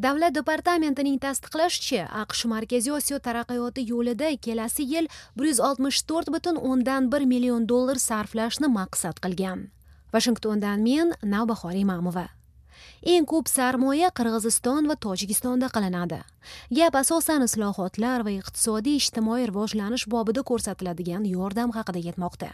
davlat departamentining tasdiqlashicha aqsh markaziy osiyo taraqqiyoti yo'lida kelasi yil bir yuz oltmish to'rt butun o'ndan bir million dollar sarflashni maqsad qilgan. Vashingtondan men navbahor imamova eng ko'p sarmoya qirg'iziston va tojikistonda qilinadi. Gap asosan islohotlar va iqtisodiy ijtimoiy rivojlanish bobida ko'rsatiladigan yordam haqida ketmoqda.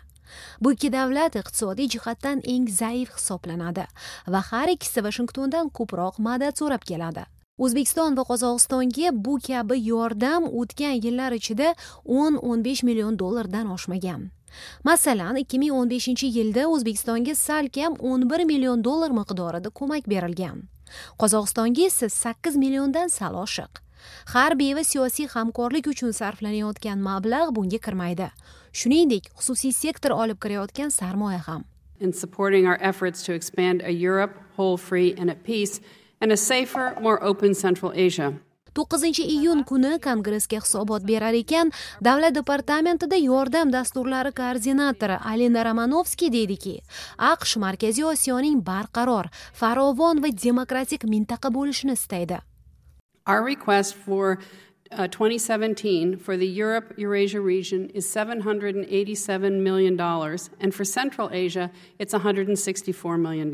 Bu ikki davlat iqtisodiy jihatdan eng zaif hisoblanadi va har ikkisi vashingtondan ko'proq madad so'rab keladi. O'zbekiston va qozog'istonga bu kabi yordam o'tgan yillar ichida o'n o'n besh million dollardan oshmagan. Masalan ikki ming o'n beshinchi yilda o'zbekistonga salkam o'n bir million dollar miqdorida ko'mak berilgan. Qozog'istonga esa sakkiz milliondan sal oshiq. Harbiy va siyosiy hamkorlik uchun sarflanayotgan mablag' bunga kirmaydi. Shuningdek xususiy sektor olib kirayotgan sarmoya ham. In supporting our efforts to expand a Europe whole, free, and at peace, and a safer, more open Central Asia. to'qqizinchi iyun kuni kongressga hisobot berar ekan davlat departamentida yordam dasturlari koordinatori alina romanovskiy deydiki aqsh markaziy osiyoning barqaror farovon va demokratik mintaqa bo'lishini istaydi Our request for uh, 2017 for the Europe Eurasia region is $787 million, and for Central Asia, it's $164 million.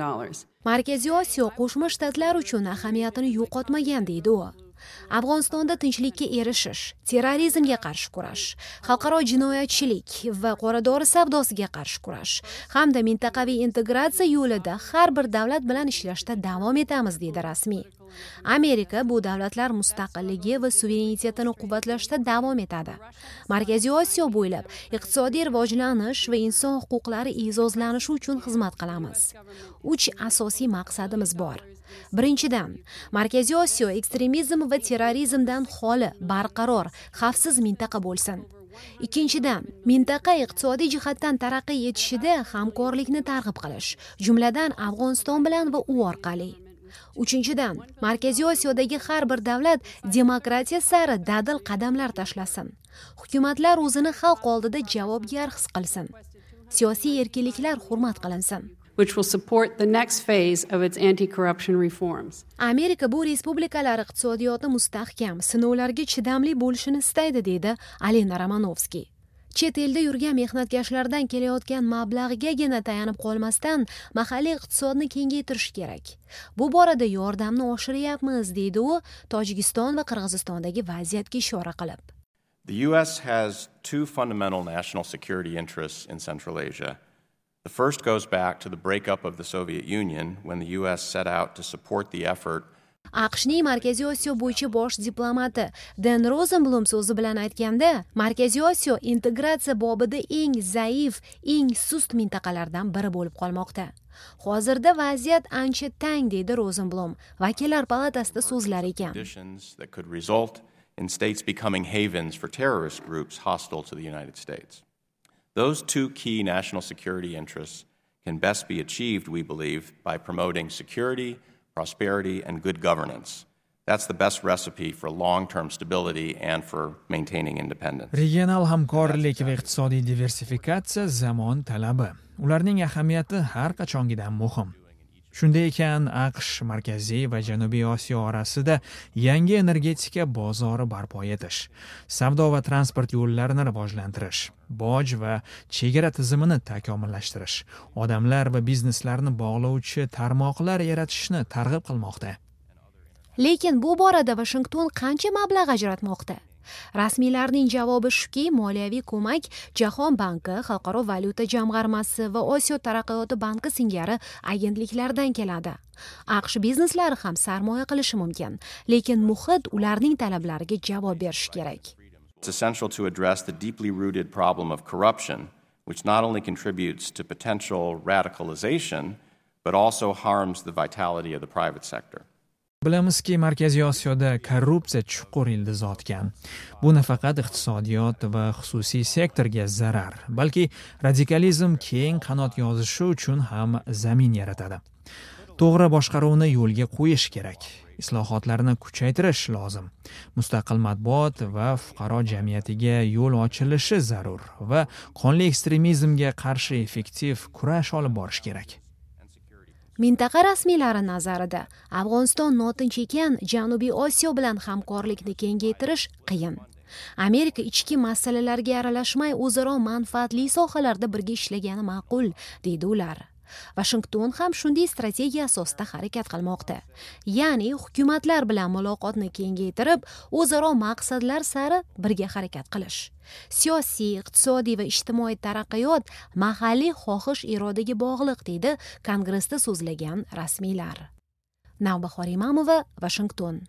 markaziy osiyo qo'shma shtatlar uchun ahamiyatini yo'qotmagan deydi u afg'onistonda tinchlikka erishish terrorizmga qarshi kurash xalqaro jinoyatchilik va qora dori savdosiga qarshi kurash hamda mintaqaviy integratsiya yo'lida har bir davlat bilan ishlashda davom etamiz deydi rasmiy. Amerika bu davlatlar mustaqilligi va suverenitetini quvvatlashda davom etadi. Markaziy osiyo bo'ylab iqtisodiy rivojlanish va inson huquqlari e'zozlanishi uchun xizmat qilamiz. Uch asosiy maqsadimiz bor. Birinchidan markaziy osiyo ekstremizm va terrorizmdan xoli barqaror xavfsiz mintaqa bo'lsin. Ikkinchidan mintaqa iqtisodiy jihatdan taraqqiy etishida hamkorlikni targ'ib qilish jumladan afg'oniston bilan va u orqali. Uchinchidan markaziy osiyodagi har bir davlat demokratiya sari dadil qadamlar tashlasin. Hukumatlar o'zini xalq oldida javobgar his qilsin. Siyosiy erkinliklar hurmat qilinsin. Which will support the next phase of its anti corruption reforms. amerika bu respublikalar iqtisodiyoti mustahkam sinovlarga chidamli bo'lishini istaydi deydi alina romanovskiy chet elda yurgan mehnatkashlardan kelayotgan mablag'gagina tayanib qolmasdan mahalliy iqtisodni kengaytirish kerak bu borada yordamni oshiryapmiz deydi u tojikiston va qirg'izistondagi vaziyatga ishora qilib The U.S. has two fundamental national security interests in Central Asia. The first goes back to the breakup of the Soviet Union when the U.S. set out to support the effort aqshning markaziy osiyo bo'yicha bosh diplomati den rozenblum so'zi bilan aytganda markaziy osiyo integratsiya bobida eng zaif eng sust mintaqalardan biri bo'lib qolmoqda hozirda vaziyat ancha tang deydi rozenblum vakillar palatasida so'zlar ekan in states becoming havens for terrorist groups hostile to the United States. Those two key national security interests can best be achieved, we believe, by promoting security, prosperity, and good governance. That's the best recipe for long term stability and for maintaining independence. regional hamkorlik va iqtisodiy diversifikatsiya zamon talabi ularning ahamiyati har qachongidan muhim shunday ekan aqsh markaziy va janubiy osiyo orasida yangi energetika bozori barpo etish savdo va transport yo'llarini rivojlantirish boj va chegara tizimini takomillashtirish odamlar va bizneslarni bog'lovchi tarmoqlar yaratishni targ'ib qilmoqda. Lekin bu borada vashington qancha mablag' ajratmoqda? Rasmiylarning javobi shuki moliyaviy ko'mak jahon banki xalqaro valyuta jamg'armasi va osiyo taraqqiyoti banki singari agentliklardan keladi aqsh bizneslari ham sarmoya qilishi mumkin lekin muhit ularning talablariga javob berishi kerak It's essential to address the deeply rooted problem of corruption, which not only contributes to potential radicalization, but also harms the vitality of the private sector. Bilamizki markaziy osiyoda korrupsiya chuqur ildiz otgan bu nafaqat iqtisodiyot va xususiy sektorga zarar balki radikalizm keng qanot yozishi uchun ham zamin yaratadi. To'g'ri boshqaruvni yo'lga qo'yish kerak islohotlarni kuchaytirish lozim. Mustaqil matbuot va fuqaro jamiyatiga yo'l ochilishi zarur va qonli ekstremizmga qarshi effektiv kurash olib borish kerak. Mintaqa rasmiylari nazarida afg'oniston notinch ekan janubiy osiyo bilan hamkorlikni kengaytirish qiyin. Amerika ichki masalalarga aralashmay o'zaro manfaatli sohalarda birga ishlagani ma'qul deydi ular. Vashington ham shunday strategiya asosida harakat qilmoqda. Ya'ni hukumatlar bilan muloqotni kengaytirib o'zaro maqsadlar sari birga harakat qilish. Siyosiy iqtisodiy va ijtimoiy taraqqiyot mahalliy xohish irodaga bog'liq deydi kongressda so'zlagan rasmiylar. Navbahor imamova vashington